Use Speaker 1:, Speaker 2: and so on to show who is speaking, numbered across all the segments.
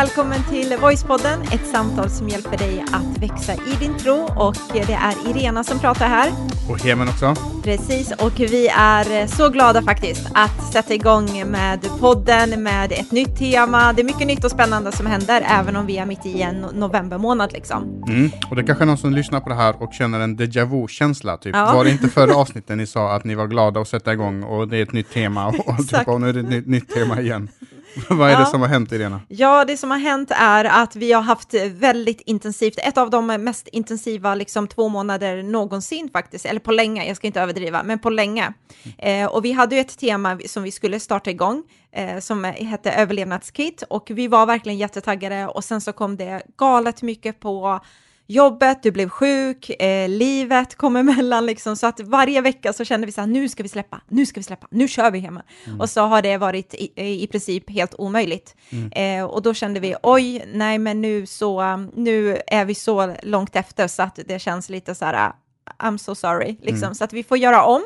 Speaker 1: välkommen till Voicepodden, ett samtal som hjälper dig att växa i din tro och det är Irena som pratar här.
Speaker 2: Och Hemen också.
Speaker 1: Precis, och vi är så glada faktiskt att sätta igång med podden med ett nytt tema. Det är mycket nytt och spännande som händer, även om vi är mitt i en novembermånad liksom.
Speaker 2: Mm. Och det är kanske är någon som lyssnar på det här och känner en déjà vu-känsla, typ. Ja. Var det inte förra avsnittet ni sa att ni var glada att sätta igång och det är ett nytt tema och, och, och nu är det ett nytt, nytt tema igen? Vad är ja. det som har hänt Irena?
Speaker 1: Ja, det som har hänt är att vi har haft väldigt intensivt, ett av de mest intensiva liksom, två månader någonsin faktiskt, eller på länge, jag ska inte överdriva, men på länge. Eh, och vi hade ju ett tema som vi skulle starta igång, eh, som hette överlevnadskit, och vi var verkligen jättetaggade, och sen så kom det galet mycket på jobbet, du blev sjuk, eh, livet kom emellan liksom, så att varje vecka så kände vi så här, nu ska vi släppa, nu ska vi släppa, nu kör vi hemma. Mm. Och så har det varit i, i princip helt omöjligt. Mm. Eh, och då kände vi, oj, nej men nu så, nu är vi så långt efter så att det känns lite så här, I'm so sorry, liksom. Mm. Så att vi får göra om.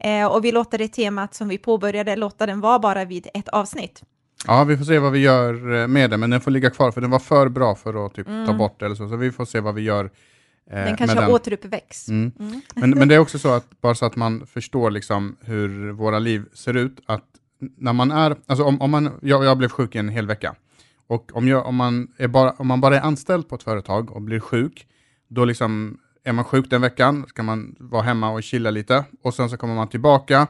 Speaker 1: Eh, och vi låter det temat som vi påbörjade, låta den vara bara vid ett avsnitt.
Speaker 2: Ja, vi får se vad vi gör eh, med den, men den får ligga kvar för den var för bra för att typ, mm. ta bort eller så, så vi får se vad vi gör.
Speaker 1: Eh, den kanske den. återuppväcks. Mm.
Speaker 2: Mm. Men, men det är också så att, bara så att man förstår liksom hur våra liv ser ut, att när man är, alltså om, om man, jag, jag blev sjuk en hel vecka, och om, jag, om, man är bara, om man bara är anställd på ett företag och blir sjuk, då liksom är man sjuk den veckan, ska man vara hemma och chilla lite, och sen så kommer man tillbaka,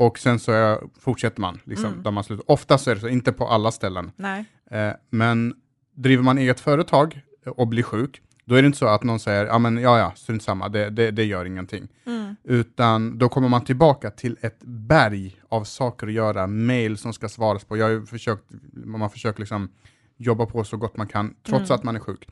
Speaker 2: och sen så är, fortsätter man, liksom, mm. där man slutar. Oftast är det så, inte på alla ställen. Eh, men driver man eget företag och blir sjuk, då är det inte så att någon säger, ja men ja ja, strunt samma, det, det, det, gör ingenting. Mm. Utan då kommer man tillbaka till ett berg av saker att göra, mail som ska svaras på. Jag har försökt, man försöker liksom jobba på så gott man kan, trots mm. att man är sjuk.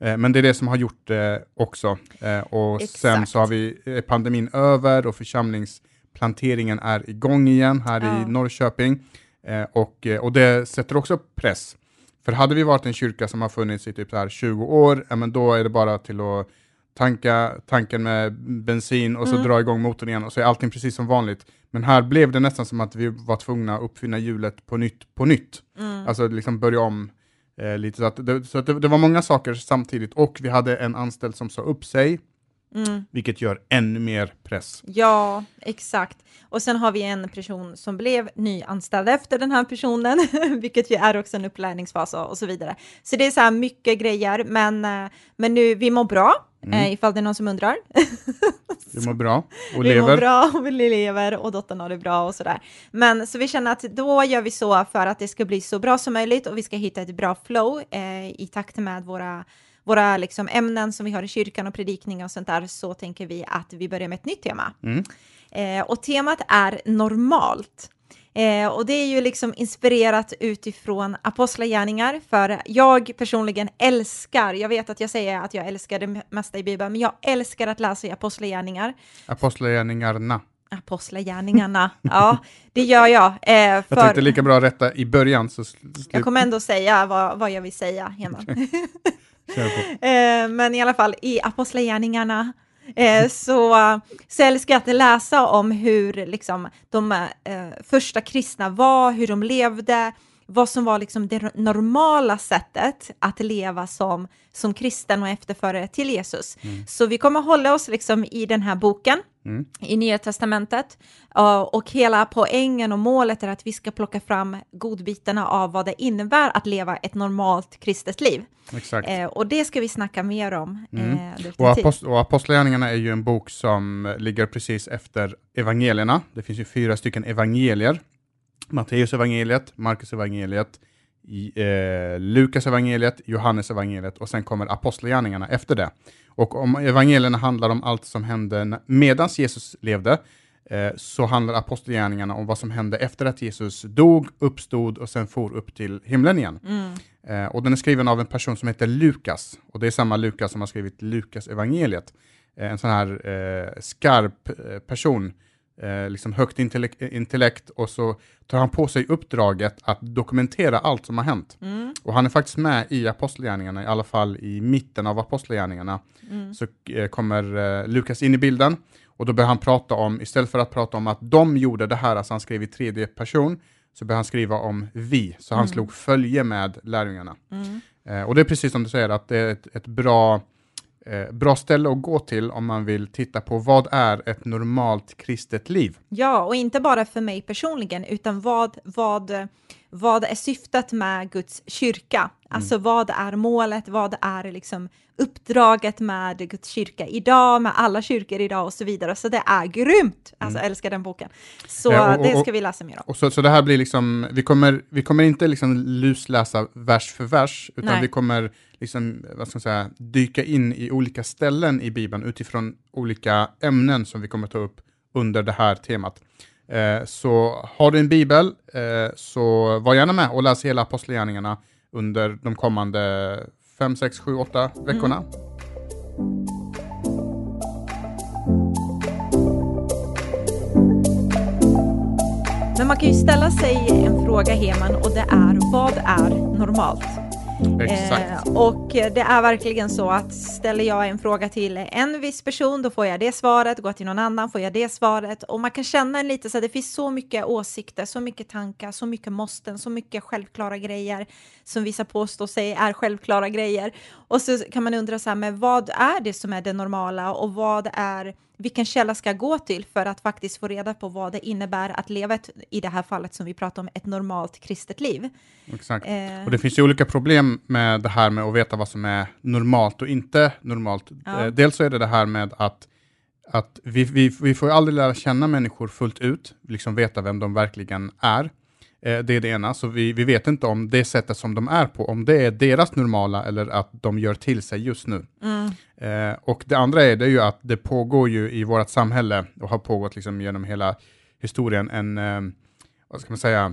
Speaker 2: Eh, men det är det som har gjort det också. Eh, och Exakt. sen så har vi pandemin över och församlings planteringen är igång igen här ja. i Norrköping. Eh, och, eh, och det sätter också press. För hade vi varit en kyrka som har funnits i typ så här 20 år, ja, men då är det bara till att tanka tanken med bensin och så mm. dra igång motorn igen och så är allting precis som vanligt. Men här blev det nästan som att vi var tvungna att uppfinna hjulet på nytt på nytt. Mm. Alltså liksom börja om eh, lite. Så, att, det, så att det, det, var många saker samtidigt och vi hade en anställd som sa upp sig Mm. Vilket gör ännu mer press.
Speaker 1: Ja, exakt. Och sen har vi en person som blev nyanställd efter den här personen, vilket ju är också en upplärningsfas och, så vidare. Så det är så här mycket grejer, men, eh, men nu, vi mår bra, mm. eh, ifall det är någon som undrar.
Speaker 2: vi mår bra
Speaker 1: och
Speaker 2: lever.
Speaker 1: Vi mår bra och vi lever och dottern har det bra och sådär. Men så vi känner att då gör vi så för att det ska bli så bra som möjligt och vi ska hitta ett bra flow eh, i takt med våra våra liksom, ämnen som vi har i kyrkan och predikningar och sånt där, så tänker vi att vi börjar med ett nytt tema. Mm. Eh, och temat är normalt. Eh, och det är ju liksom inspirerat utifrån apostlagärningar, för jag personligen älskar, jag vet att jag säger att jag älskar det mesta i Bibeln, men jag älskar att läsa i apostlagärningar.
Speaker 2: Apostlagärningarna.
Speaker 1: Apostlagärningarna, ja, det gör jag. Eh, för...
Speaker 2: Jag tänkte lika bra rätta i början. Så
Speaker 1: jag kommer ändå säga vad, vad jag vill säga, Heman. eh, men i alla fall, i Apostlagärningarna eh, så, så älskar jag att läsa om hur liksom, de eh, första kristna var, hur de levde, vad som var liksom det normala sättet att leva som, som kristen och efterföljare till Jesus. Mm. Så vi kommer hålla oss liksom i den här boken, mm. i Nya Testamentet, och hela poängen och målet är att vi ska plocka fram godbitarna av vad det innebär att leva ett normalt kristet liv. Exakt. Uh, och det ska vi snacka mer om.
Speaker 2: Mm. Uh, och, apost och Apostlagärningarna är ju en bok som ligger precis efter evangelierna. Det finns ju fyra stycken evangelier Matteus evangeliet, Markus evangeliet, eh, Lukas evangeliet, Johannes evangeliet och sen kommer apostlagärningarna efter det. Och om evangelierna handlar om allt som hände medan Jesus levde, eh, så handlar apostlagärningarna om vad som hände efter att Jesus dog, uppstod och sen for upp till himlen igen. Mm. Eh, och den är skriven av en person som heter Lukas, och det är samma Lukas som har skrivit Lukas evangeliet. Eh, en sån här skarp person eh, liksom högt intellekt, intellekt, och så tar han på sig uppdraget att dokumentera allt som har hänt. Mm. Och han är faktiskt med i Apostlagärningarna, i alla fall i mitten av Apostlagärningarna, mm. så eh, kommer eh, Lukas in i bilden och då börjar han prata om, istället för att prata om att de gjorde det här, alltså han skrev i tredje person, så började han skriva om vi, så han
Speaker 1: Mm.
Speaker 2: slog följe med lärjungarna.
Speaker 1: Mm.
Speaker 2: Eh, och det är precis som du säger, att det är ett, ett bra, eh, bra ställe att gå till om man vill titta på vad är ett normalt kristet liv.
Speaker 1: Ja, och inte bara för mig personligen, utan vad, vad, vad är syftet med Guds kyrka? Alltså vad är målet? Vad är liksom uppdraget med Guds kyrka idag, med alla kyrkor idag och så vidare. Så det är grymt! Alltså jag älskar den boken. Så
Speaker 2: Ja, och- och-
Speaker 1: det ska vi läsa mer om.
Speaker 2: Och så, så det här blir liksom, vi kommer, vi kommer inte liksom lusläsa vers för vers, utan
Speaker 1: Nej.
Speaker 2: vi kommer liksom, vad ska man säga, dyka in i olika ställen i Bibeln utifrån olika ämnen som vi kommer ta upp under det här temat. Eh, så har du en bibel, eh, så var gärna med och läs hela Apostlagärningarna under de kommande 5, 6, 7, 8 veckorna.
Speaker 1: Men man kan ju ställa sig en fråga, Heman, och det är vad är normalt?
Speaker 2: Exakt.
Speaker 1: Eh, och det är verkligen så att ställer jag en fråga till en viss person, då får jag det svaret, går till någon annan får jag det svaret. Och man kan känna en lite så att det finns så mycket åsikter, så mycket tankar, så mycket måsten, så mycket självklara grejer som vissa påstår sig är självklara grejer. Och så kan man undra så här, men vad är det som är det normala och vad är vilken källa ska jag gå till för att faktiskt få reda på vad det innebär att leva ett, i det här fallet som vi pratar om, ett normalt kristet liv.
Speaker 2: Exakt.
Speaker 1: Eh,
Speaker 2: Och det finns ju olika problem med det här med att veta vad som är normalt och inte normalt.
Speaker 1: Ja.
Speaker 2: Eh, Dels så är det det här med att, att vi, vi, vi får aldrig lära känna människor fullt ut, liksom veta vem de verkligen är. Eh, Det är det ena, så vi, vi vet inte om det sättet som de är på, om det är deras normala eller att de gör till sig just nu.
Speaker 1: mm,
Speaker 2: Eh, och det andra är det ju att det pågår ju i vårt samhälle och har pågått liksom genom hela historien en, eh, vad ska man säga,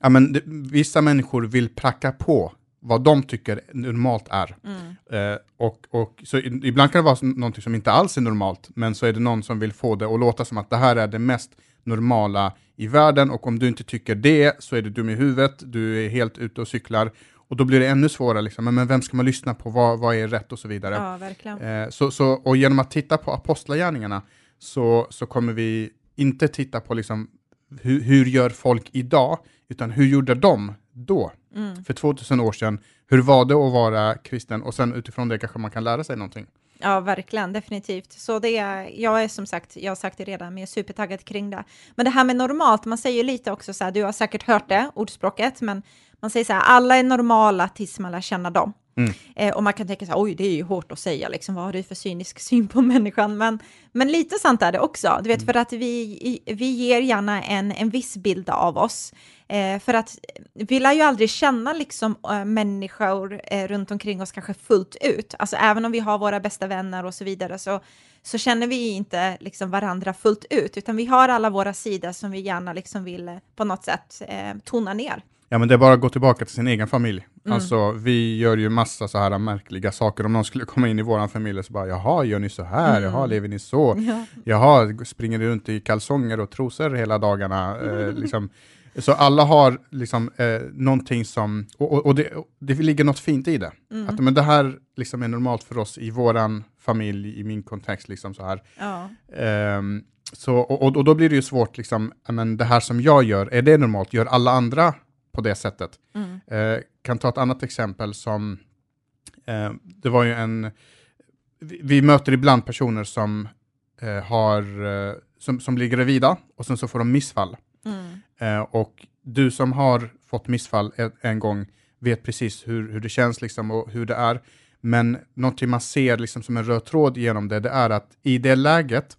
Speaker 2: ja, men det, vissa människor vill pracka på vad de tycker normalt är.
Speaker 1: mm.
Speaker 2: Eh, och, och, så ibland kan det vara någonting som inte alls är normalt, men så är det någon som vill få det att låta som att det här är det mest normala i världen och om du inte tycker det så är du dum i huvudet, du är helt ute och cyklar och då blir det ännu svårare, liksom. men, men vem ska man lyssna på, vad, vad är rätt och så vidare.
Speaker 1: Ja, verkligen.
Speaker 2: Eh, så, så, och genom att titta på apostlagärningarna så, så kommer vi inte titta på liksom, hur, hur gör folk idag, utan hur gjorde de då,
Speaker 1: Mm.
Speaker 2: för 2000 år sedan? Hur var det att vara kristen? Och sen utifrån det kanske man kan lära sig någonting.
Speaker 1: Ja, verkligen, definitivt. Så det är, jag är som sagt, jag har sagt det redan, men jag är supertaggad kring det. Men det här med normalt, man säger ju lite också så här, du har säkert hört det, ordspråket, men man säger så här, alla är normala tills man lär känna dem.
Speaker 2: Mm.
Speaker 1: Eh, och man kan tänka så här, oj, det är ju hårt att säga, liksom, vad har du för cynisk syn på människan? Men, men lite sant är det också, du vet, för att vi, vi ger gärna en, en viss bild av oss. Eh, för att vi lär ju aldrig känna liksom, äh, människor eh, runt omkring oss kanske fullt ut. Alltså även om vi har våra bästa vänner och så vidare så, så känner vi inte liksom, varandra fullt ut, utan vi har alla våra sidor som vi gärna liksom, vill eh, på något sätt eh, tona ner.
Speaker 2: Ja, men det är bara att gå tillbaka till sin egen familj.
Speaker 1: Mm.
Speaker 2: Alltså, vi gör ju massa så här märkliga saker. Om någon skulle komma in i vår familj så bara, jaha, gör ni så här?
Speaker 1: Mm.
Speaker 2: Jaha, lever ni så?
Speaker 1: Ja.
Speaker 2: Jaha, springer ni runt i kalsonger och trosor hela dagarna? Eh, liksom. Så alla har liksom, eh, någonting som, och, och, och det, och det ligger något fint i det.
Speaker 1: Mm.
Speaker 2: Att men det här liksom är normalt för oss i våran familj, i min kontext. Liksom så här.
Speaker 1: Ja.
Speaker 2: Ehm, så, och, och- då blir det ju svårt, liksom, men det här som jag gör, är det normalt? Gör alla andra på det sättet?
Speaker 1: Mm.
Speaker 2: Eh, kan ta ett annat exempel som, eh, det var ju en, vi, vi möter ibland personer som eh, har, eh, som, som blir gravida och sen så får de missfall.
Speaker 1: Mm.
Speaker 2: Eh, och du som har fått missfall en, en gång vet precis hur, hur det känns liksom och hur det är. Men någonting man ser liksom som en röd tråd genom det, det är att i det läget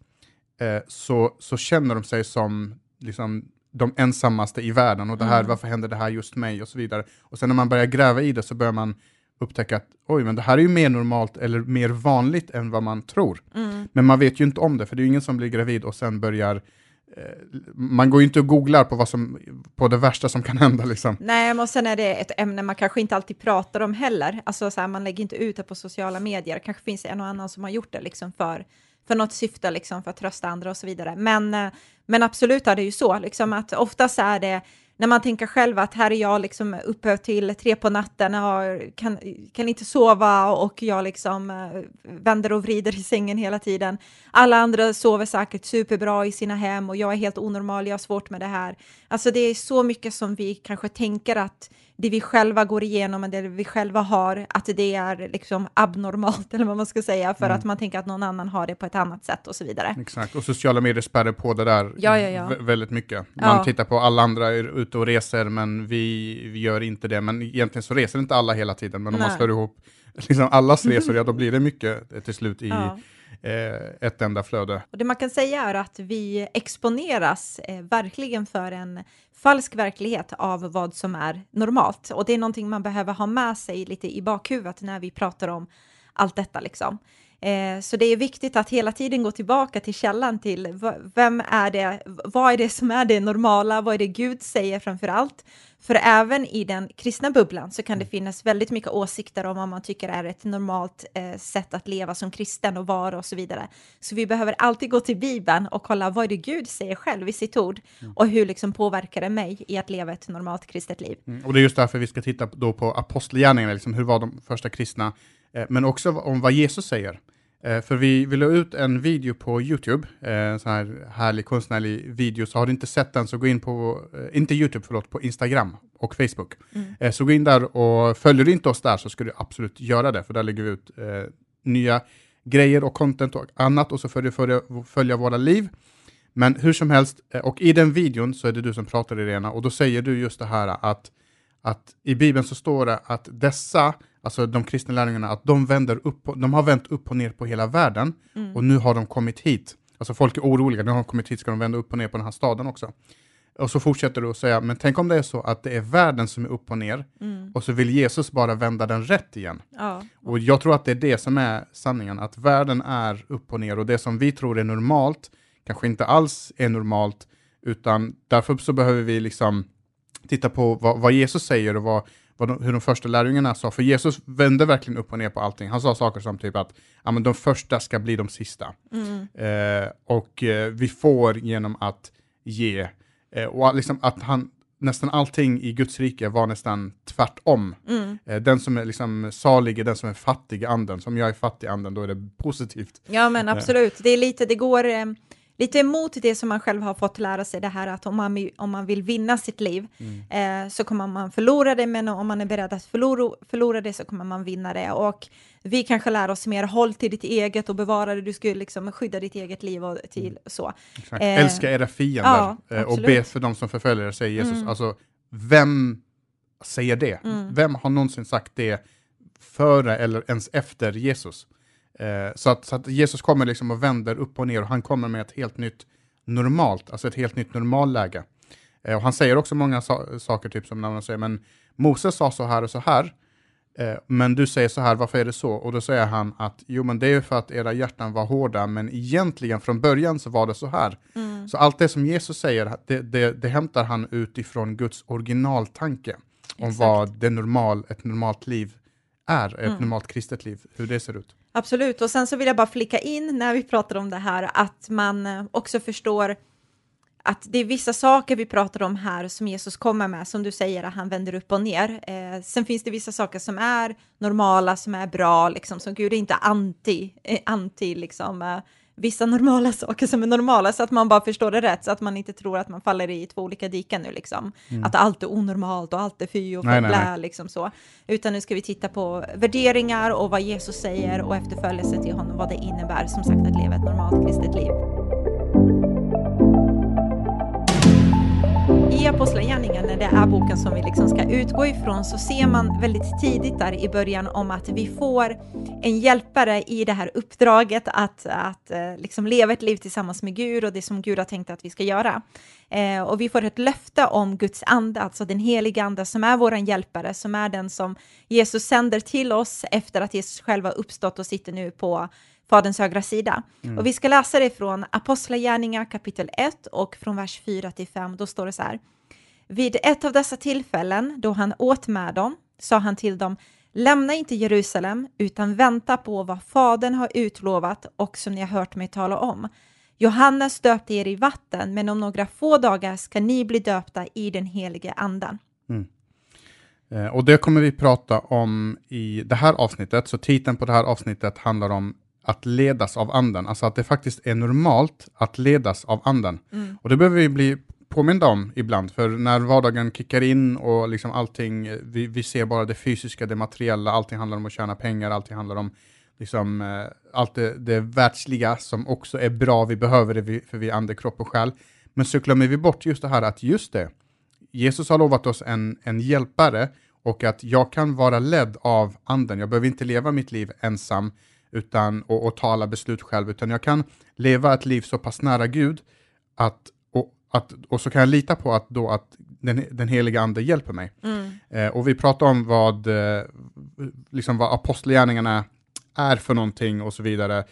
Speaker 2: eh, så, så känner de sig som liksom, de ensammaste i världen och det här,
Speaker 1: Mm.
Speaker 2: varför händer det här just mig och så vidare. Och sen när man börjar gräva i det så börjar man upptäcka att oj, men det här är ju mer normalt eller mer vanligt än vad man tror.
Speaker 1: Mm.
Speaker 2: Men man vet ju inte om det, för det är ju ingen som blir gravid och sen börjar eh, man går ju inte och googlar på, vad som, på det värsta som kan hända. Liksom.
Speaker 1: Nej, men sen är det ett ämne man kanske inte alltid pratar om heller. Alltså så här, man lägger inte ut det på sociala medier. Kanske finns det en och annan som har gjort det liksom för, för något syfte, liksom för att trösta andra och så vidare. Men, eh, men absolut är det ju så, liksom att oftast är det när man tänker själv att här är jag liksom uppe till tre på natten, och kan, kan inte sova och jag liksom eh, vänder och vrider i sängen hela tiden. Alla andra sover säkert superbra i sina hem och jag är helt onormal, jag har svårt med det här. Alltså det är så mycket som vi kanske tänker att det vi själva går igenom, det vi själva har, att det är liksom abnormalt, eller vad man ska säga, för mm. att man tänker att någon annan har det på ett annat sätt och så vidare.
Speaker 2: Exakt, och sociala medier spärrar på det där
Speaker 1: ja, ja, ja.
Speaker 2: väldigt mycket. Man tittar på alla andra är ute och reser, men vi, vi, gör inte det. Men egentligen så reser inte alla hela tiden, men om Nej. man slår ihop liksom allas resor, ja då blir det mycket till slut i eh, ett enda flöde.
Speaker 1: Och det man kan säga är att vi exponeras eh, verkligen för en falsk verklighet av vad som är normalt. Och det är någonting man behöver ha med sig lite i bakhuvudet när vi pratar om allt detta. Liksom. Eh, så det är viktigt att hela tiden gå tillbaka till källan till vem är det, vad är det som är det normala, vad är det Gud säger framför allt? För även i den kristna bubblan så kan det mm. finnas väldigt mycket åsikter om vad man tycker är ett normalt eh, sätt att leva som kristen och vara och så vidare. Så vi behöver alltid gå till Bibeln och kolla vad är det Gud säger själv i sitt ord mm. och hur liksom påverkar det mig i att leva ett normalt kristet liv.
Speaker 2: Mm. Och det är just därför vi ska titta då på apostlagärningarna, liksom, hur var de första kristna, men också om vad Jesus säger. Eh, för vi, vi la ut en video på YouTube, en sån här härlig konstnärlig video, så har du inte sett den så gå in på, eh, inte YouTube, förlåt, på Instagram och Facebook. Mm. Eh, så gå in där och följer du inte oss där så ska du absolut göra det, för där lägger vi ut eh, nya grejer och content och annat och så får du följa, följa våra liv. Men hur som helst, och i den videon så är det du som pratar Irena, och då säger du just det här att, att i Bibeln så står det att dessa alltså de kristna lärjungarna, att de, vänder upp, de har vänt upp och ner på hela världen mm. och nu har de kommit hit. Alltså folk är oroliga, nu har de kommit hit, ska de vända upp och ner på den här staden också? Och så fortsätter du att säga, men tänk om det är så att det är världen som är upp och ner mm. och så vill Jesus bara vända den rätt igen. Ja. Och jag tror att det är det som är sanningen, att världen är upp och ner och det som vi tror är normalt kanske inte alls är normalt, utan därför så behöver vi liksom titta på vad, vad Jesus säger och vad de, hur de första lärjungarna sa, för Jesus vände verkligen upp och ner på allting. Han sa saker som typ att ja, men de första ska bli de sista. Mm. Eh, och eh, vi får genom att ge, eh, och liksom att han, nästan allting i Guds rike var nästan tvärtom. Mm. Eh, den som är liksom salig är den som är fattig i anden, som jag är fattig i anden, då är det positivt.
Speaker 1: Ja men eh. absolut, det är lite, det går eh, lite emot det som man själv har fått lära sig, det här att om man, om man vill vinna sitt liv mm. eh, så kommer man förlora det, men om man är beredd att förlora, förlora det så kommer man vinna det. Och vi kanske lär oss mer, håll till ditt eget och bevara det, du ska liksom skydda ditt eget liv och till mm. så.
Speaker 2: Eh, Älska era fiender ja, eh, och be för de som förföljer er, säger Jesus. Mm. Alltså, vem säger det? Mm. Vem har någonsin sagt det före eller ens efter Jesus? Eh, så, att, så, att, Jesus kommer liksom och vänder upp och ner och han kommer med ett helt nytt normalt, alltså ett helt nytt normalläge. Eh, och han säger också många so saker, typ som när man säger, men Moses sa så här och så här, eh, men du säger så här, varför är det så? Och då säger han att jo, men det är för att era hjärtan var hårda, men egentligen från början så var det så här. Mm. Så allt det som Jesus säger, det, det, det hämtar han utifrån Guds originaltanke om Exakt. vad det normal, ett normalt liv är, ett mm. normalt kristet liv, hur det ser ut.
Speaker 1: Absolut, och sen så vill jag bara flika in när vi pratar om det här att man eh, också förstår att det är vissa saker vi pratar om här som Jesus kommer med, som du säger, att han vänder upp och ner. Eh, sen finns det vissa saker som är normala, som är bra, liksom, som Gud är inte anti, eh, anti liksom, eh, vissa normala saker som är normala, så att man bara förstår det rätt, så att man inte tror att man faller i två olika diken nu, liksom. Mm. Att allt är onormalt och allt är fy och blä, liksom så. Utan nu ska vi titta på värderingar och vad Jesus säger och efterföljelse till honom, vad det innebär, som sagt, att leva ett normalt kristet liv. I Apostlagärningarna, när det är boken som vi liksom ska utgå ifrån, så ser man väldigt tidigt där i början om att vi får en hjälpare i det här uppdraget att, att eh, liksom leva ett liv tillsammans med Gud och det som Gud har tänkt att vi ska göra. Eh, och vi får ett löfte om Guds ande, alltså den heliga ande som är vår hjälpare, som är den som Jesus sänder till oss efter att Jesus själv har uppstått och sitter nu på Faderns högra sida. Mm. Och vi ska läsa det från Apostlagärningar kapitel 1 och från vers 4 till 5. Då står det så här. Vid ett av dessa tillfällen då han åt med dem sa han till dem Lämna inte Jerusalem utan vänta på vad Fadern har utlovat och som ni har hört mig tala om. Johannes döpte er i vatten, men om några få dagar ska ni bli döpta i den helige anden.
Speaker 2: Eh, Och det kommer vi prata om i det här avsnittet, så titeln på det här avsnittet handlar om att ledas av anden, alltså att det faktiskt är normalt att ledas av anden. Och det behöver vi bli påminda om ibland, för när vardagen kickar in och liksom allting, vi, vi ser bara det fysiska, det materiella, allting handlar om att tjäna pengar, allting handlar om liksom, eh, allt det, det världsliga som också är bra, vi behöver det vi- för vi är ande, kropp och själ. Men så glömmer vi bort just det här att just det, Jesus har lovat oss en, en hjälpare och att jag kan vara ledd av anden. Jag behöver inte leva mitt liv ensam utan, och, och ta alla beslut själv, utan jag kan leva ett liv så pass nära Gud att, och, att, och så kan jag lita på att, då att den, den heliga ande hjälper mig. Eh, och vi pratar om vad, eh, liksom vad apostlagärningarna är för någonting och så vidare.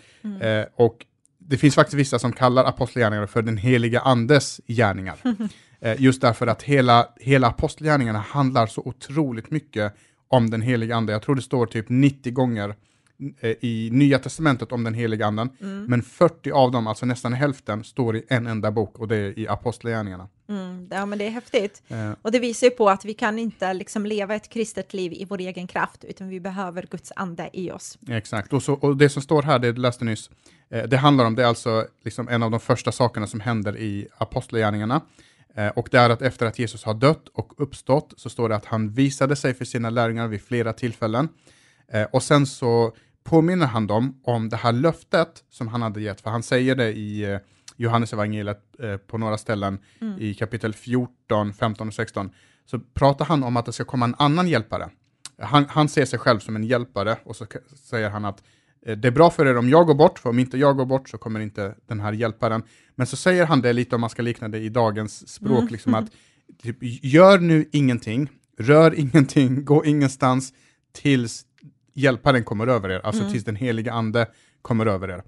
Speaker 2: Eh, och det finns faktiskt vissa som kallar apostlagärningarna för den heliga andes gärningar. Eh, just därför att hela, hela apostlagärningarna handlar så otroligt mycket om den heliga ande. Jag tror det står typ 90 gånger i Nya Testamentet om den heliga anden, men 40 av dem, alltså nästan hälften, står i en enda bok och det är i apostlagärningarna.
Speaker 1: Mm, ja, men det är häftigt.
Speaker 2: Eh,
Speaker 1: Och det visar ju på att vi kan inte liksom leva ett kristet liv i vår egen kraft, utan vi behöver Guds ande i oss.
Speaker 2: Exakt, och, så, och det som står här, det du läste nyss, eh, det handlar om, det är alltså liksom en av de första sakerna som händer i apostlagärningarna. Eh, och det är att efter att Jesus har dött och uppstått så står det att han visade sig för sina lärjungar vid flera tillfällen. Eh, och sen så påminner han dem om det här löftet som han hade gett, för han säger det i eh, Johannes evangeliet eh, på några ställen i kapitel 14, 15 och 16. Så pratar han om att det ska komma en annan hjälpare. Han, han ser sig själv som en hjälpare och så säger han att eh, det är bra för er om jag går bort, för om inte jag går bort så kommer inte den här hjälparen. Men så säger han det lite om man ska likna det i dagens språk, liksom att typ, gör nu ingenting, rör ingenting, gå ingenstans tills hjälparen kommer över er, alltså tills den heliga ande kommer över er.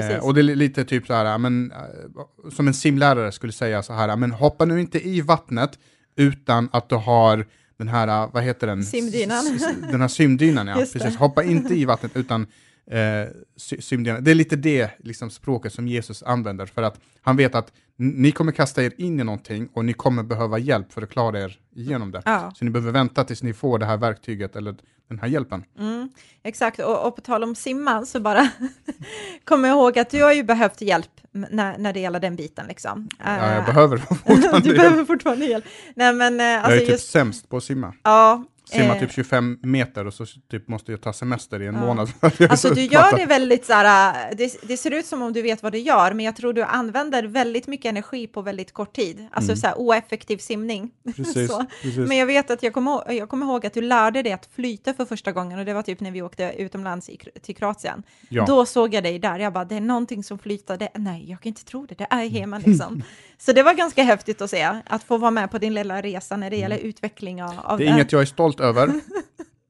Speaker 1: Ja.
Speaker 2: Eh, och det är li- lite typ så här, men, eh, som en simlärare skulle säga så här, men hoppa nu inte i vattnet utan att du har den här, eh, vad heter den?
Speaker 1: Simdynan.
Speaker 2: Den här simdynan, ja. Precis. Hoppa inte i vattnet utan eh, sy- simdynan. Det är lite det liksom, språket som Jesus använder, för att han vet att ni kommer kasta er in i någonting och ni kommer behöva hjälp för att klara er igenom det.
Speaker 1: Ja.
Speaker 2: Så ni behöver vänta tills ni får det här verktyget eller den här hjälpen.
Speaker 1: Mm, exakt, och, och på tal om simma så bara kom jag ihåg att du har ju behövt hjälp när, när det gäller den biten. Liksom.
Speaker 2: Ja, jag
Speaker 1: Eh,
Speaker 2: behöver fortfarande
Speaker 1: du behöver fortfarande hjälp. Nej, men eh,
Speaker 2: Jag
Speaker 1: alltså
Speaker 2: är typ
Speaker 1: just,
Speaker 2: sämst på att simma.
Speaker 1: ja,
Speaker 2: Simma
Speaker 1: eh,
Speaker 2: typ 25 meter och så typ måste jag ta semester i en
Speaker 1: Ja.
Speaker 2: månad.
Speaker 1: Alltså
Speaker 2: så
Speaker 1: du gör det väldigt så här, det, det ser ut som om du vet vad du gör, men jag tror du använder väldigt mycket energi på väldigt kort tid. Alltså så här oeffektiv simning.
Speaker 2: Mm. Precis, precis.
Speaker 1: Men jag vet att jag kommer, jag kommer ihåg att du lärde dig att flyta för första gången och det var typ när vi åkte utomlands i, till Kroatien.
Speaker 2: Ja.
Speaker 1: Då såg jag dig där, jag bara, det är någonting som flyter, det, nej, jag kan inte tro det, det är Heman liksom. så det var ganska häftigt att se, att få vara med på din lilla resa när det gäller utveckling av, av
Speaker 2: Mm. Det är inget jag är stolt över.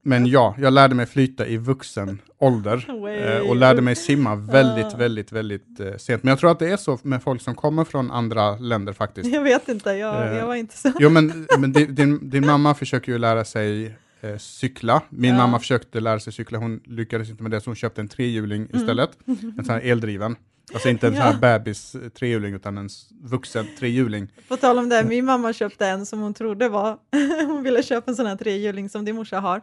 Speaker 2: Men ja, jag lärde mig flyta i vuxen ålder eh, och lärde mig simma väldigt, väldigt, väldigt eh, sent. Men jag tror att det är så med folk som kommer från andra länder faktiskt.
Speaker 1: Jag vet inte, jag,
Speaker 2: Eh,
Speaker 1: jag var inte så.
Speaker 2: Jo, men, men din, din, mamma försöker ju lära sig eh, cykla. Min
Speaker 1: Ja.
Speaker 2: mamma försökte lära sig cykla, hon lyckades inte med det, så hon köpte en trehjuling istället. En sån här eldriven. Alltså inte en sån här
Speaker 1: Mm. Ja.
Speaker 2: bebis eh, utan en vuxen trehjuling.
Speaker 1: På tal om det, min mamma köpte en som hon trodde var, hon ville köpa en sån här trehjuling som din morsa har.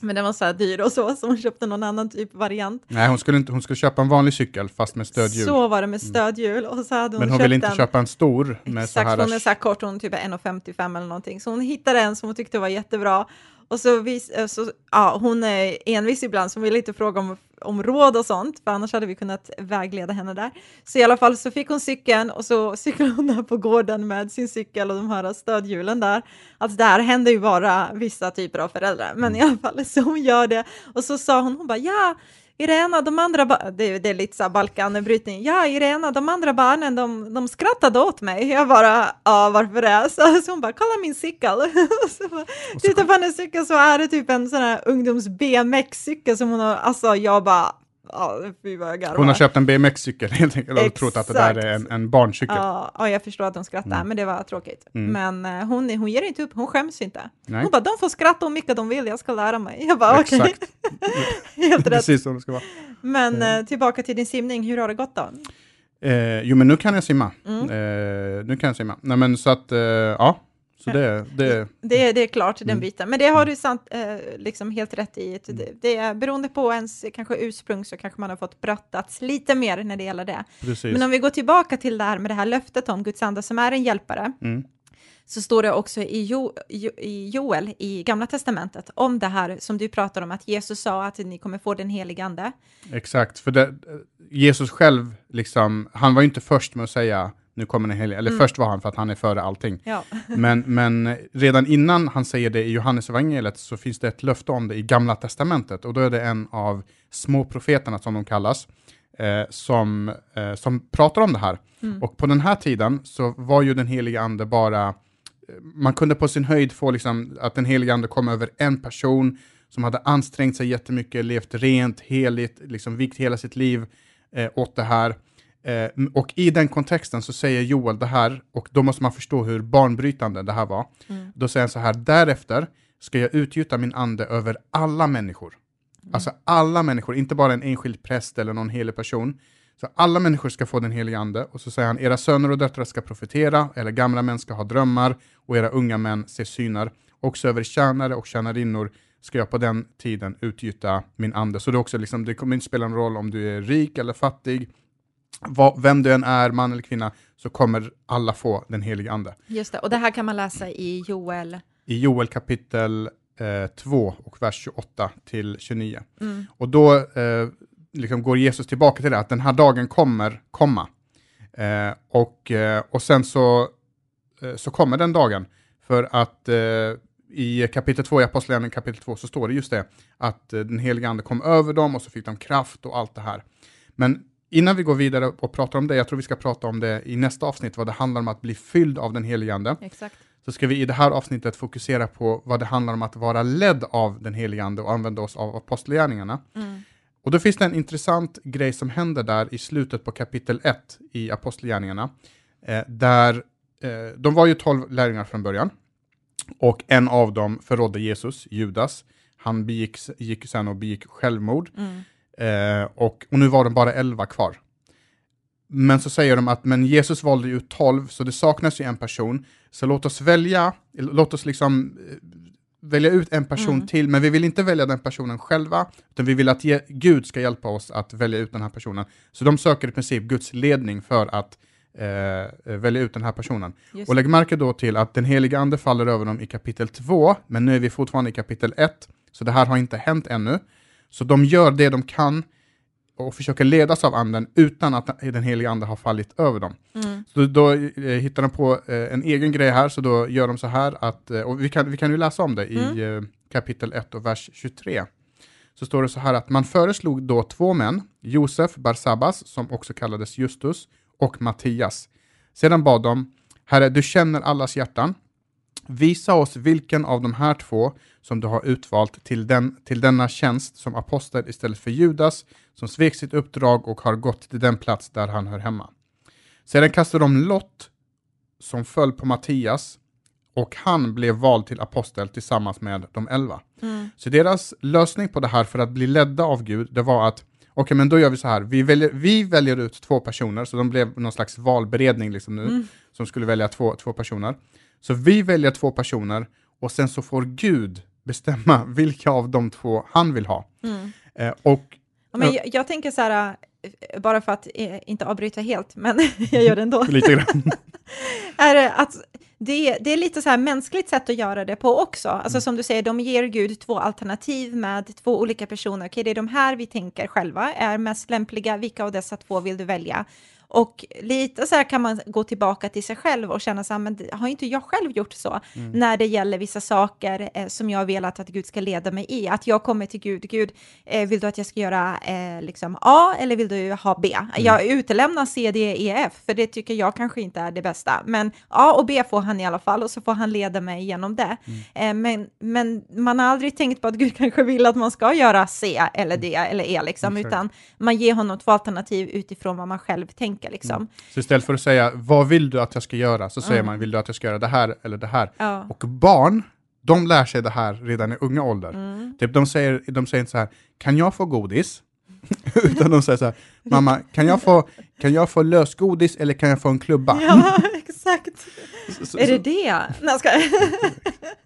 Speaker 1: Men den var så här dyr och så, så hon köpte någon annan typ variant.
Speaker 2: Nej, hon skulle, inte, hon skulle köpa en vanlig cykel fast med stödhjul.
Speaker 1: Så var det med stödhjul och så hade hon
Speaker 2: men hon ville inte
Speaker 1: en.
Speaker 2: köpa en stor med
Speaker 1: Exakt,
Speaker 2: så här...
Speaker 1: hon är så här kort, hon typ är 1,55 eller någonting. Så hon hittade en som hon tyckte var jättebra. Och så, vis, eh, så ja, hon är envis ibland, så hon ville inte fråga om, om råd och sånt, för annars hade vi kunnat vägleda henne där. Så i alla fall så fick hon cykeln och så cyklade hon där på gården med sin cykel och de här stödhjulen där. Alltså det här händer ju bara vissa typer av föräldrar, men i alla fall så hon gör det. Och så sa hon, hon bara ja, Irena, de andra, det, det är lite så Balkanbrytning, ja Irena, de andra barnen, de, de skrattade åt mig. Jag bara, ja varför det? Så, så hon bara, kolla min cykel. Så bara, tittar på hennes cykel så är det typ en sån här ungdoms BMX-cykel som hon har, alltså jag bara, ja fy vad jag garvar.
Speaker 2: Hon har köpt en BMX-cykel helt enkelt och trott att det där är en, en barncykel.
Speaker 1: Ja, ja, jag förstår att de skrattar,
Speaker 2: Mm.
Speaker 1: men det var tråkigt.
Speaker 2: Mm.
Speaker 1: Men eh, hon, hon ger inte upp, hon skäms inte.
Speaker 2: Nej.
Speaker 1: Hon bara, de får skratta hur mycket de vill, jag ska lära mig. Jag bara, okej,
Speaker 2: Exakt,
Speaker 1: helt rätt.
Speaker 2: precis som det ska vara.
Speaker 1: Men
Speaker 2: Mm.
Speaker 1: eh, tillbaka till din simning, hur har det gått då?
Speaker 2: Eh, jo, men nu kan jag simma.
Speaker 1: Mm.
Speaker 2: Eh, nu kan jag simma. Nej, men så att, eh, ja. Så det, det,
Speaker 1: Det, det är klart, den
Speaker 2: Mm.
Speaker 1: biten. Men det har du sant, eh, liksom helt rätt i. Det, det är, beroende på ens kanske ursprung så kanske man har fått brottats lite mer när det gäller det.
Speaker 2: precis.
Speaker 1: Men om vi går tillbaka till det här med det här löftet om Guds ande som är en hjälpare,
Speaker 2: Mm.
Speaker 1: så står det också i, jo, jo, i Joel i Gamla Testamentet om det här som du pratar om, att Jesus sa att ni kommer få den helige ande.
Speaker 2: Exakt, för det, Jesus själv, liksom, han var ju inte först med att säga nu kommer den helige, eller
Speaker 1: Mm.
Speaker 2: först var han för att han är före allting.
Speaker 1: Ja.
Speaker 2: Men, men redan innan han säger det i Johannes evangeliet så finns det ett löfte om det i Gamla Testamentet och då är det en av små profeterna som de kallas eh, som, eh, som pratar om det här.
Speaker 1: Mm.
Speaker 2: Och på den här tiden så var ju den heliga ande bara, eh, man kunde på sin höjd få liksom att den heliga ande kom över en person som hade ansträngt sig jättemycket, levt rent, heligt, liksom vikt hela sitt liv eh, åt det här. Eh, och i den kontexten så säger Joel det här, och då måste man förstå hur banbrytande det här var.
Speaker 1: Mm.
Speaker 2: Då säger han så här, därefter ska jag utgjuta min ande över alla människor. Alltså alla människor, inte bara en enskild präst eller någon helig person. Så alla människor ska få den helige ande. Och så säger han, era söner och döttrar ska profetera, eller gamla män ska ha drömmar, och era unga män se syner. Också över tjänare och tjänarinnor ska jag på den tiden utgjuta min ande. Så det, också liksom, det kommer inte spela någon roll om du är rik eller fattig, vad, vem du än är, man eller kvinna, så kommer alla få den helige ande.
Speaker 1: Just det, och det här kan man läsa i Joel.
Speaker 2: I Joel kapitel 2 och vers 28 till 29.
Speaker 1: Mm.
Speaker 2: Och då eh, liksom går Jesus tillbaka till det, att den här dagen kommer komma. Eh, och, eh, och sen så, eh, så kommer den dagen, för att eh, i kapitel 2, i Apostlagärningarna kapitel 2, så står det just det, att eh, den heliga ande kom över dem och så fick de kraft och allt det här. Men innan vi går vidare och pratar om det, jag tror vi ska prata om det i nästa avsnitt, vad det handlar om att bli fylld av den heliga ande
Speaker 1: Exakt.
Speaker 2: så ska vi i det här avsnittet fokusera på vad det handlar om att vara ledd av den helige Ande och använda oss av apostlagärningarna.
Speaker 1: Mm.
Speaker 2: Och då finns det en intressant grej som händer där i slutet på kapitel 1 i apostlagärningarna. Eh, där eh, de var ju tolv lärjungar från början och en av dem förrådde Jesus, Judas. Han begick, gick sen och begick självmord
Speaker 1: Mm.
Speaker 2: Eh, och, och nu var de bara 11 kvar. Men så säger de att men Jesus valde ju 12, så det saknas ju en person. Så låt oss välja, låt oss liksom eh, välja ut en person
Speaker 1: Mm.
Speaker 2: till, men vi vill inte välja den personen själva, utan vi vill att ge, Gud ska hjälpa oss att välja ut den här personen. Så de söker i princip Guds ledning för att eh, välja ut den här personen.
Speaker 1: Just
Speaker 2: Och lägg märke då till att den heliga ande faller över dem i kapitel 2, men nu är vi fortfarande i kapitel 1, så det här har inte hänt ännu. Så de gör det de kan och försöker ledas av anden utan att den heliga ande har fallit över dem.
Speaker 1: Mm.
Speaker 2: Så då eh, hittar de på eh, en egen grej här, så då gör de så här att, eh, och vi kan, vi kan ju läsa om det i eh, kapitel 1 och vers 23. Så står det så här att man föreslog då två män, Josef Barsabbas, som också kallades Justus, och Mattias. Sedan bad de, Herre, du känner allas hjärtan. Visa oss vilken av de här två som du har utvalt till, den, till denna tjänst som apostel istället för Judas, som svek sitt uppdrag och har gått till den plats där han hör hemma. Sedan kastade de lott som föll på Mattias och han blev vald till apostel tillsammans med de elva.
Speaker 1: Mm.
Speaker 2: Så deras lösning på det här för att bli ledda av Gud, det var att okej, men då gör vi så här, vi väljer, vi väljer ut två personer, så de blev någon slags valberedning liksom nu,
Speaker 1: Mm.
Speaker 2: som skulle välja två, två personer. Så vi väljer två personer och sen så får Gud bestämma vilka av de två han vill ha.
Speaker 1: Mm.
Speaker 2: Eh, och
Speaker 1: Ja, men jag, jag tänker så här, eh, bara för att eh, inte avbryta helt, men jag gör det ändå,
Speaker 2: lite grann.
Speaker 1: är att det, det är lite så här mänskligt sätt att göra det på också. Alltså
Speaker 2: Mm.
Speaker 1: som du säger, de ger Gud två alternativ med två olika personer. Okej, det är de här vi tänker själva är mest lämpliga. Vilka av dessa två vill du välja? Och lite så här kan man gå tillbaka till sig själv och känna så här, men har inte jag själv gjort så?
Speaker 2: Mm.
Speaker 1: När det gäller vissa saker eh, som jag har velat att Gud ska leda mig i. Att jag kommer till Gud, Gud, eh, vill du att jag ska göra eh, liksom A eller vill du ha B?
Speaker 2: Mm.
Speaker 1: Jag utelämnar C, D, E, F, för det tycker jag kanske inte är det bästa. Men A och B får han i alla fall och så får han leda mig genom det.
Speaker 2: Mm.
Speaker 1: Eh, men, men man har aldrig tänkt på att Gud kanske vill att man ska göra C eller D eller E, liksom, utan man ger honom två alternativ utifrån vad man själv tänker. Liksom.
Speaker 2: Så istället för att säga vad vill du att jag ska göra, så säger
Speaker 1: Mm.
Speaker 2: man vill du att jag ska göra det här eller det här.
Speaker 1: Ja.
Speaker 2: Och barn, de lär sig det här redan i unga ålder.
Speaker 1: Mm.
Speaker 2: Typ de säger, de säger inte så här, kan jag få godis? Utan de säger så här, mamma, kan jag, få, kan jag få lösgodis eller kan jag få en klubba?
Speaker 1: Ja, exakt.
Speaker 2: Så- så-
Speaker 1: Är det det? Nej, jag ska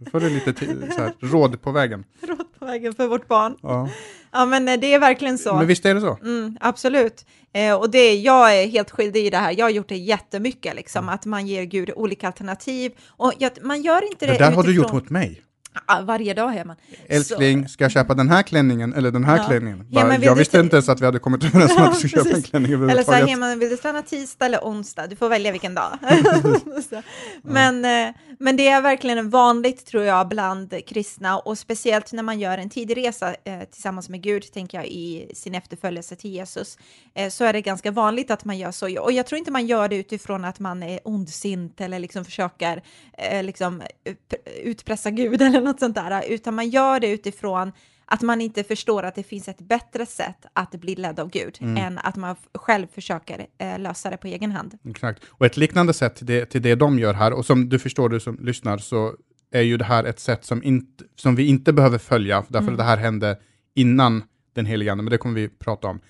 Speaker 2: så får du lite så här, råd på vägen.
Speaker 1: råd på vägen för vårt barn.
Speaker 2: Ja.
Speaker 1: Ja, men eh, det är verkligen så.
Speaker 2: Men visst är det så?
Speaker 1: Mm, absolut. Eh, och det, jag är helt skyldig i det här. Jag har gjort det jättemycket, liksom, att man ger Gud olika alternativ. Och jag, man gör inte det
Speaker 2: Det där har du
Speaker 1: utifrån-
Speaker 2: gjort mot mig.
Speaker 1: Ja, varje dag hör man.
Speaker 2: Älskling, ska jag köpa den här klänningen eller den här
Speaker 1: Ja.
Speaker 2: klänningen?
Speaker 1: Ja,
Speaker 2: Bara,
Speaker 1: vill
Speaker 2: jag visste
Speaker 1: inte-
Speaker 2: ens att vi hade kommit överens om att du ska köpa en klänning
Speaker 1: Eller så här. Heman, vill du träna tisdag eller onsdag? Du får välja vilken dag. Så. men, eh, men det är verkligen vanligt, tror jag, bland kristna och speciellt när man gör en tidig resa eh, tillsammans med Gud, tänker jag, i sin efterföljelse till Jesus, eh, så är det ganska vanligt att man gör så. Och jag tror inte man gör det utifrån att man är ondsint eller liksom försöker eh, liksom, ut- utpressa Gud eller något sånt där, utan man gör det utifrån att man inte förstår att det finns ett bättre sätt att bli ledd av Gud än att man själv försöker eh, lösa det på egen hand.
Speaker 2: Exakt. Och ett liknande sätt till det, till det de gör här, och som du förstår du som lyssnar, så är ju det här ett sätt som, inte, som vi inte behöver följa, därför
Speaker 1: Mm.
Speaker 2: att det här hände innan den helige Ande, men det kommer vi prata om.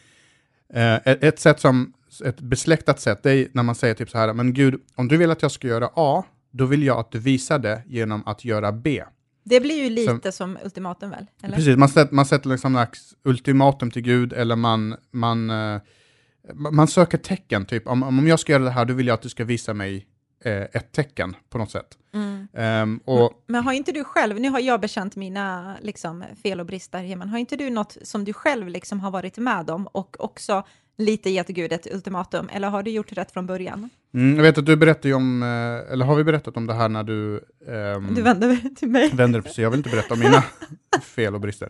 Speaker 2: Eh, ett, ett sätt som, ett besläktat sätt, det är när man säger typ så här, men Gud, om du vill att jag ska göra A, då vill jag att du visar det genom att göra B.
Speaker 1: Det blir ju lite som ultimatum väl? Eller?
Speaker 2: Precis, man sätter, man sätter liksom slags ultimatum till Gud, eller man, man, eh, man söker tecken, typ om, om jag ska göra det här, då vill jag att du ska visa mig eh, ett tecken på något sätt.
Speaker 1: Mm.
Speaker 2: Ehm, och
Speaker 1: Men har inte du själv, nu har jag bekänt mina liksom, fel och brister, Heman, har inte du något som du själv liksom har varit med om och också lite gett Gud ett ultimatum, eller har du gjort rätt från början?
Speaker 2: mm, jag vet att du berättade om, eh, eller har vi berättat om det här när du... ehm,
Speaker 1: Du vänder dig till mig.
Speaker 2: vänder precis, jag vill inte berätta om mina fel och brister.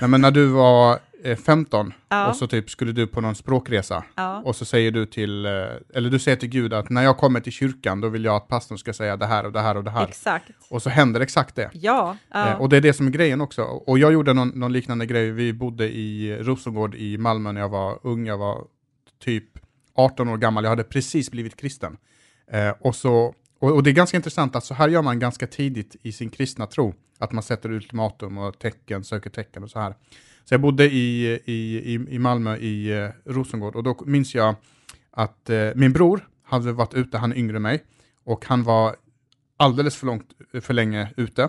Speaker 2: Nej, men när du var 15
Speaker 1: Ja.
Speaker 2: och så typ skulle du på någon språkresa
Speaker 1: Ja.
Speaker 2: och så säger du till, eh, eller du säger till Gud att när jag kommer till kyrkan då vill jag att pastorn ska säga det här och det här och det här.
Speaker 1: Exakt.
Speaker 2: Och så händer exakt det.
Speaker 1: Ja. ja.
Speaker 2: Eh, och det är det som är grejen också. Och jag gjorde någon, någon liknande grej, vi bodde i Rosengård i Malmö när jag var ung, jag var typ 18 år gammal, jag hade precis blivit kristen. Eh, och, så, och, och det är ganska intressant att så här gör man ganska tidigt i sin kristna tro, att man sätter ultimatum och tecken, söker tecken och så här. Så jag bodde i, i, i, i Malmö i eh, Rosengård och då minns jag att eh, min bror hade varit ute, han är yngre än mig, och han var alldeles för, långt, eh, för länge ute.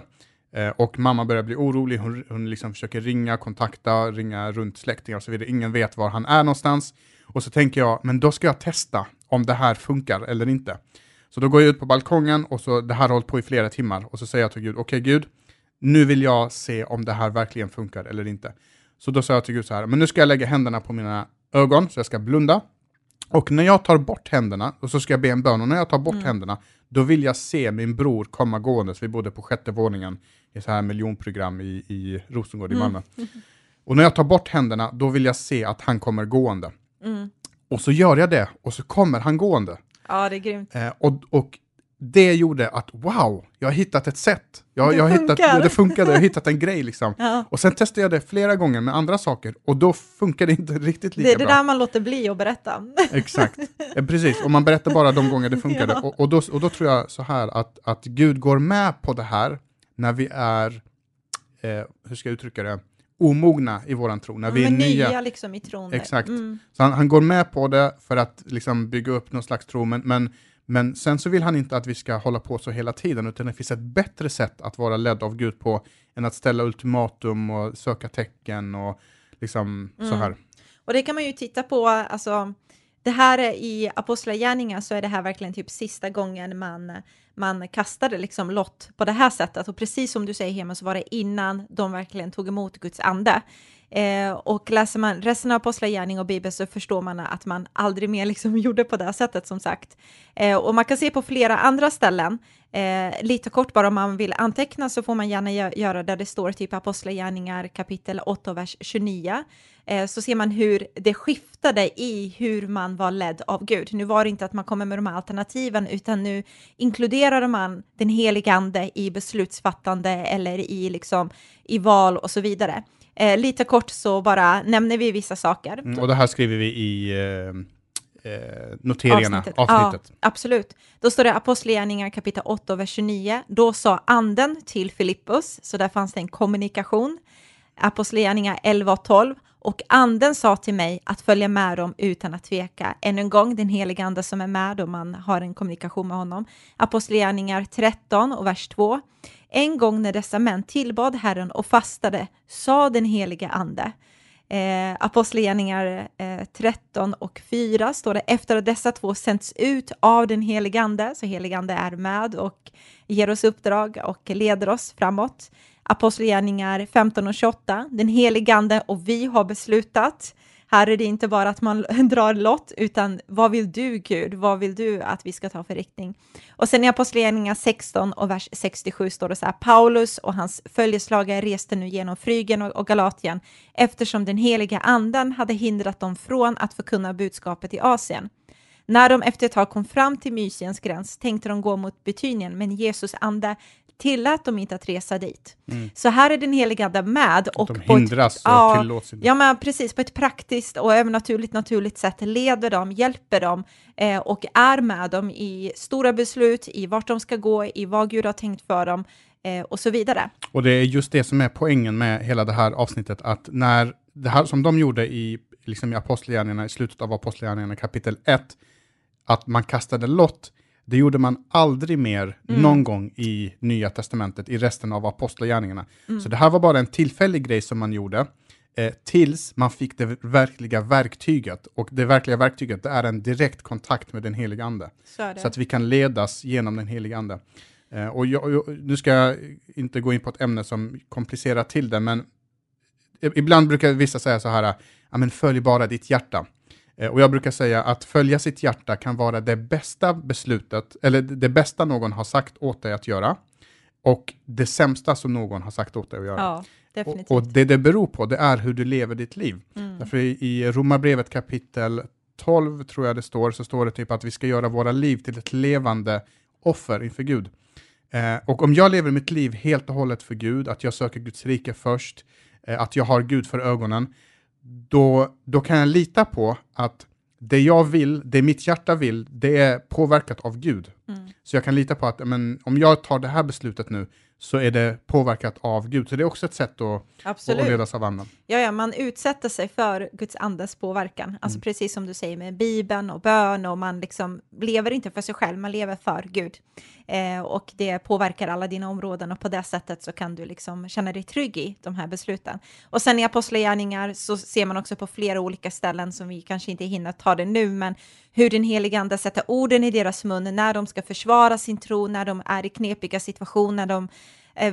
Speaker 2: Eh, och mamma börjar bli orolig, hon, hon liksom försöker ringa, kontakta, ringa runt släktingar och så vidare. Ingen vet var han är någonstans. Och så tänker jag, men då ska jag testa om det här funkar eller inte. Så då går jag ut på balkongen och så, det här har hållit på i flera timmar. Och så säger jag till Gud, okej Gud, nu vill jag se om det här verkligen funkar eller inte. Så då sa jag till Gud så här, men nu ska jag lägga händerna på mina ögon, så jag ska blunda. Och när jag tar bort händerna, och så ska jag be en bön, och när jag tar bort händerna, då vill jag se min bror komma gåendes. Vi bodde på sjätte våningen i så här miljonprogram i, i Rosengård i Malmö. Och när jag tar bort händerna, då vill jag se att han kommer gående.
Speaker 1: Mm.
Speaker 2: Och så gör jag det, och så kommer han gående.
Speaker 1: ja, det är grymt.
Speaker 2: Eh, och, och det gjorde att, wow, jag har hittat ett sätt. Jag,
Speaker 1: Det
Speaker 2: jag har hittat,
Speaker 1: funkar.
Speaker 2: det funkade, jag har hittat en grej liksom.
Speaker 1: Ja.
Speaker 2: Och sen testade jag det flera gånger med andra saker, och då funkar det inte riktigt lika
Speaker 1: Det är det
Speaker 2: bra.
Speaker 1: där man låter bli att berätta.
Speaker 2: Exakt, eh, precis. Och man berättar bara de gånger det funkade.
Speaker 1: Ja.
Speaker 2: Och, och, då, och då tror jag så här att, att Gud går med på det här när vi är, eh, hur ska jag uttrycka det, omogna i våran tro. När vi är nya.
Speaker 1: nya liksom i tron.
Speaker 2: Exakt.
Speaker 1: Mm.
Speaker 2: Så han, han går med på det för att liksom bygga upp någon slags tro, men, men, men sen så vill han inte att vi ska hålla på så hela tiden, utan det finns ett bättre sätt att vara ledd av Gud på än att ställa ultimatum och söka tecken och liksom så
Speaker 1: Mm.
Speaker 2: här.
Speaker 1: Och det kan man ju titta på, alltså det här är i Apostlagärningarna så är det här verkligen typ sista gången man, man kastade liksom lott på det här sättet. Och precis som du säger Hema så var det innan de verkligen tog emot Guds ande. Eh, och läser man resten av Apostlagärning och Bibeln så förstår man att man aldrig mer liksom gjorde på det här sättet som sagt. Eh, och man kan se på flera andra ställen, eh, lite kort bara om man vill anteckna så får man gärna gö- göra där det står typ Apostlagärningar kapitel 8 vers 29 eh, så ser man hur det skiftade i hur man var ledd av Gud. Nu var det inte att man kommer med de här alternativen, utan nu inkluderade man den helige ande i beslutsfattande eller i, liksom, i val och så vidare. Eh, lite kort så bara nämner vi vissa saker.
Speaker 2: Mm, och det här skriver vi i eh, eh, noteringarna, avsnittet.
Speaker 1: Ja, absolut. Då står det Apostlagärningar kapitel 8, vers 29. Då sa anden till Filippus, så där fanns det en kommunikation. Apostlagärningar 11 och 12. Och anden sa till mig att följa med dem utan att tveka. Än en gång, den heliga ande som är med och man har en kommunikation med honom. Apostlagärningar 13 och vers 2. En gång när dessa män tillbad Herren och fastade sa den heliga ande. Eh, Apostlagärningar eh, 13 och 4 står det efter att dessa två sänds ut av den helige ande, så helige ande är med och ger oss uppdrag och leder oss framåt. Apostlagärningar 15 och 28, den helige ande och vi har beslutat. Här är det inte bara att man drar lott, utan vad vill du Gud? Vad vill du att vi ska ta för riktning? Och sen i Apostlagärningarna 16 och vers 67 står det så här, Paulus och hans följeslagare reste nu genom Frygen och Galatien eftersom den heliga anden hade hindrat dem från att förkunna budskapet i Asien. När de efter ett tag kom fram till Mysiens gräns tänkte de gå mot Betynien, men Jesus ande tillät dem inte att resa dit. Mm. Så här är den heliga Ande med.
Speaker 2: Och de hindras ett, och ja, tillåts
Speaker 1: inte. Ja, men precis, på ett praktiskt och övernaturligt naturligt sätt leder dem, hjälper dem eh, och är med dem i stora beslut, i vart de ska gå, i vad Gud har tänkt för dem eh, och så vidare.
Speaker 2: Och det är just det som är poängen med hela det här avsnittet, att när det här som de gjorde i, liksom i Apostlagärningarna, i slutet av Apostlagärningarna kapitel 1, att man kastade lott, det gjorde man aldrig mer mm. någon gång i Nya Testamentet, i resten av Apostlagärningarna. Mm. Så det här var bara en tillfällig grej som man gjorde, eh, tills man fick det verkliga verktyget. Och det verkliga verktyget det är en direkt kontakt med den heliga Ande. Så, så att vi kan ledas genom den heliga Ande. Eh, och jag, jag, nu ska jag inte gå in på ett ämne som komplicerar till det, men ibland brukar vissa säga så här, ja men följ bara ditt hjärta. Eh, och jag brukar säga att följa sitt hjärta kan vara det bästa beslutet, eller det bästa någon har sagt åt dig att göra, och det sämsta som någon har sagt åt dig att göra.
Speaker 1: Ja, definitivt.
Speaker 2: Och, och det det beror på, det är hur du lever ditt liv. Mm. Därför i, i Romarbrevet kapitel 12, tror jag det står, så står det typ att vi ska göra våra liv till ett levande offer inför Gud. Eh, och om jag lever mitt liv helt och hållet för Gud, att jag söker Guds rike först, eh, att jag har Gud för ögonen, då, då kan jag lita på att det jag vill, det mitt hjärta vill, det är påverkat av Gud. Mm. Så jag kan lita på att men, om jag tar det här beslutet nu, så är det påverkat av Gud. Så det är också ett sätt att, att ledas av anden.
Speaker 1: Ja, ja, man utsätter sig för Guds andes påverkan. Alltså mm. precis som du säger med Bibeln och bön och man liksom lever inte för sig själv, man lever för Gud. Eh, och det påverkar alla dina områden och på det sättet så kan du liksom känna dig trygg i de här besluten. Och sen i Apostlagärningar så ser man också på flera olika ställen som vi kanske inte hinner ta det nu, men hur den helige ande sätter orden i deras mun när de ska försvara sin tro, när de är i knepiga situationer, de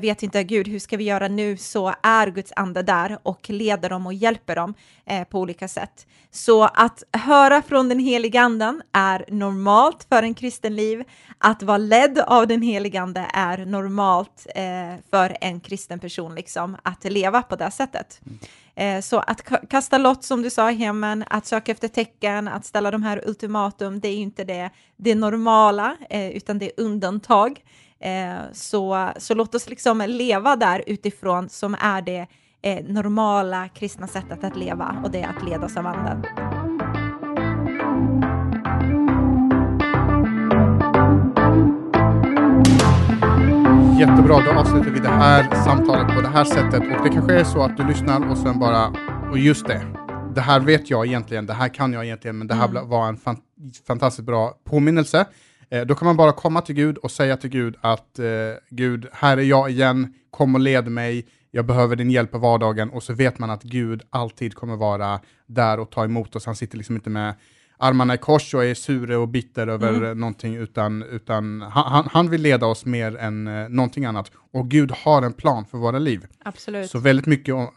Speaker 1: vet inte, Gud, hur ska vi göra nu? Så är Guds ande där och leder dem och hjälper dem eh, på olika sätt. Så att höra från den heliga anden är normalt för en kristen liv. Att vara ledd av den heliga ande är normalt eh, för en kristen person, liksom, att leva på det sättet. Mm. Eh, så att kasta lott som du sa i hemmen, att söka efter tecken, att ställa de här ultimatum, det är ju inte det, det normala, eh, utan det är undantag. Eh, så, så låt oss liksom leva där utifrån som är det normala kristna sättet att leva och det är att ledas av anden.
Speaker 2: Jättebra, då avslutar vi det här samtalet på det här sättet. Och det kanske är så att du lyssnar och sen bara, och just det, det här vet jag egentligen, det här kan jag egentligen, men det här mm. var en fan, fantastiskt bra påminnelse. Eh, då kan man bara komma till Gud och säga till Gud att eh, Gud, här är jag igen, kom och led mig, jag behöver din hjälp i vardagen och så vet man att Gud alltid kommer vara där och ta emot oss. Han sitter liksom inte med armarna i kors och är sur och bitter över mm. någonting, utan, utan han, han vill leda oss mer än eh, någonting annat. Och Gud har en plan för våra liv.
Speaker 1: Absolut.
Speaker 2: Så väldigt mycket om,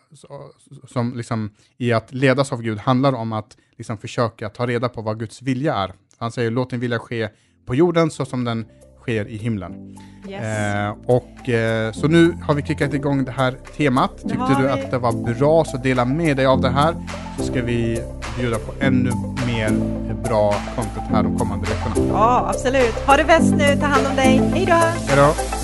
Speaker 2: som liksom, i att ledas av Gud handlar om att liksom, försöka ta reda på vad Guds vilja är. Han säger låt din vilja ske på jorden så som den sker i himlen. Yes. Eh, och, eh, så nu har vi kickat igång det här temat. Tyckte du att det var bra så dela med dig av det här så ska vi bjuda på ännu mer bra content här de kommande veckorna.
Speaker 1: Ja, absolut. Ha det bäst nu. Ta hand om dig. Hej då!
Speaker 2: Hej då!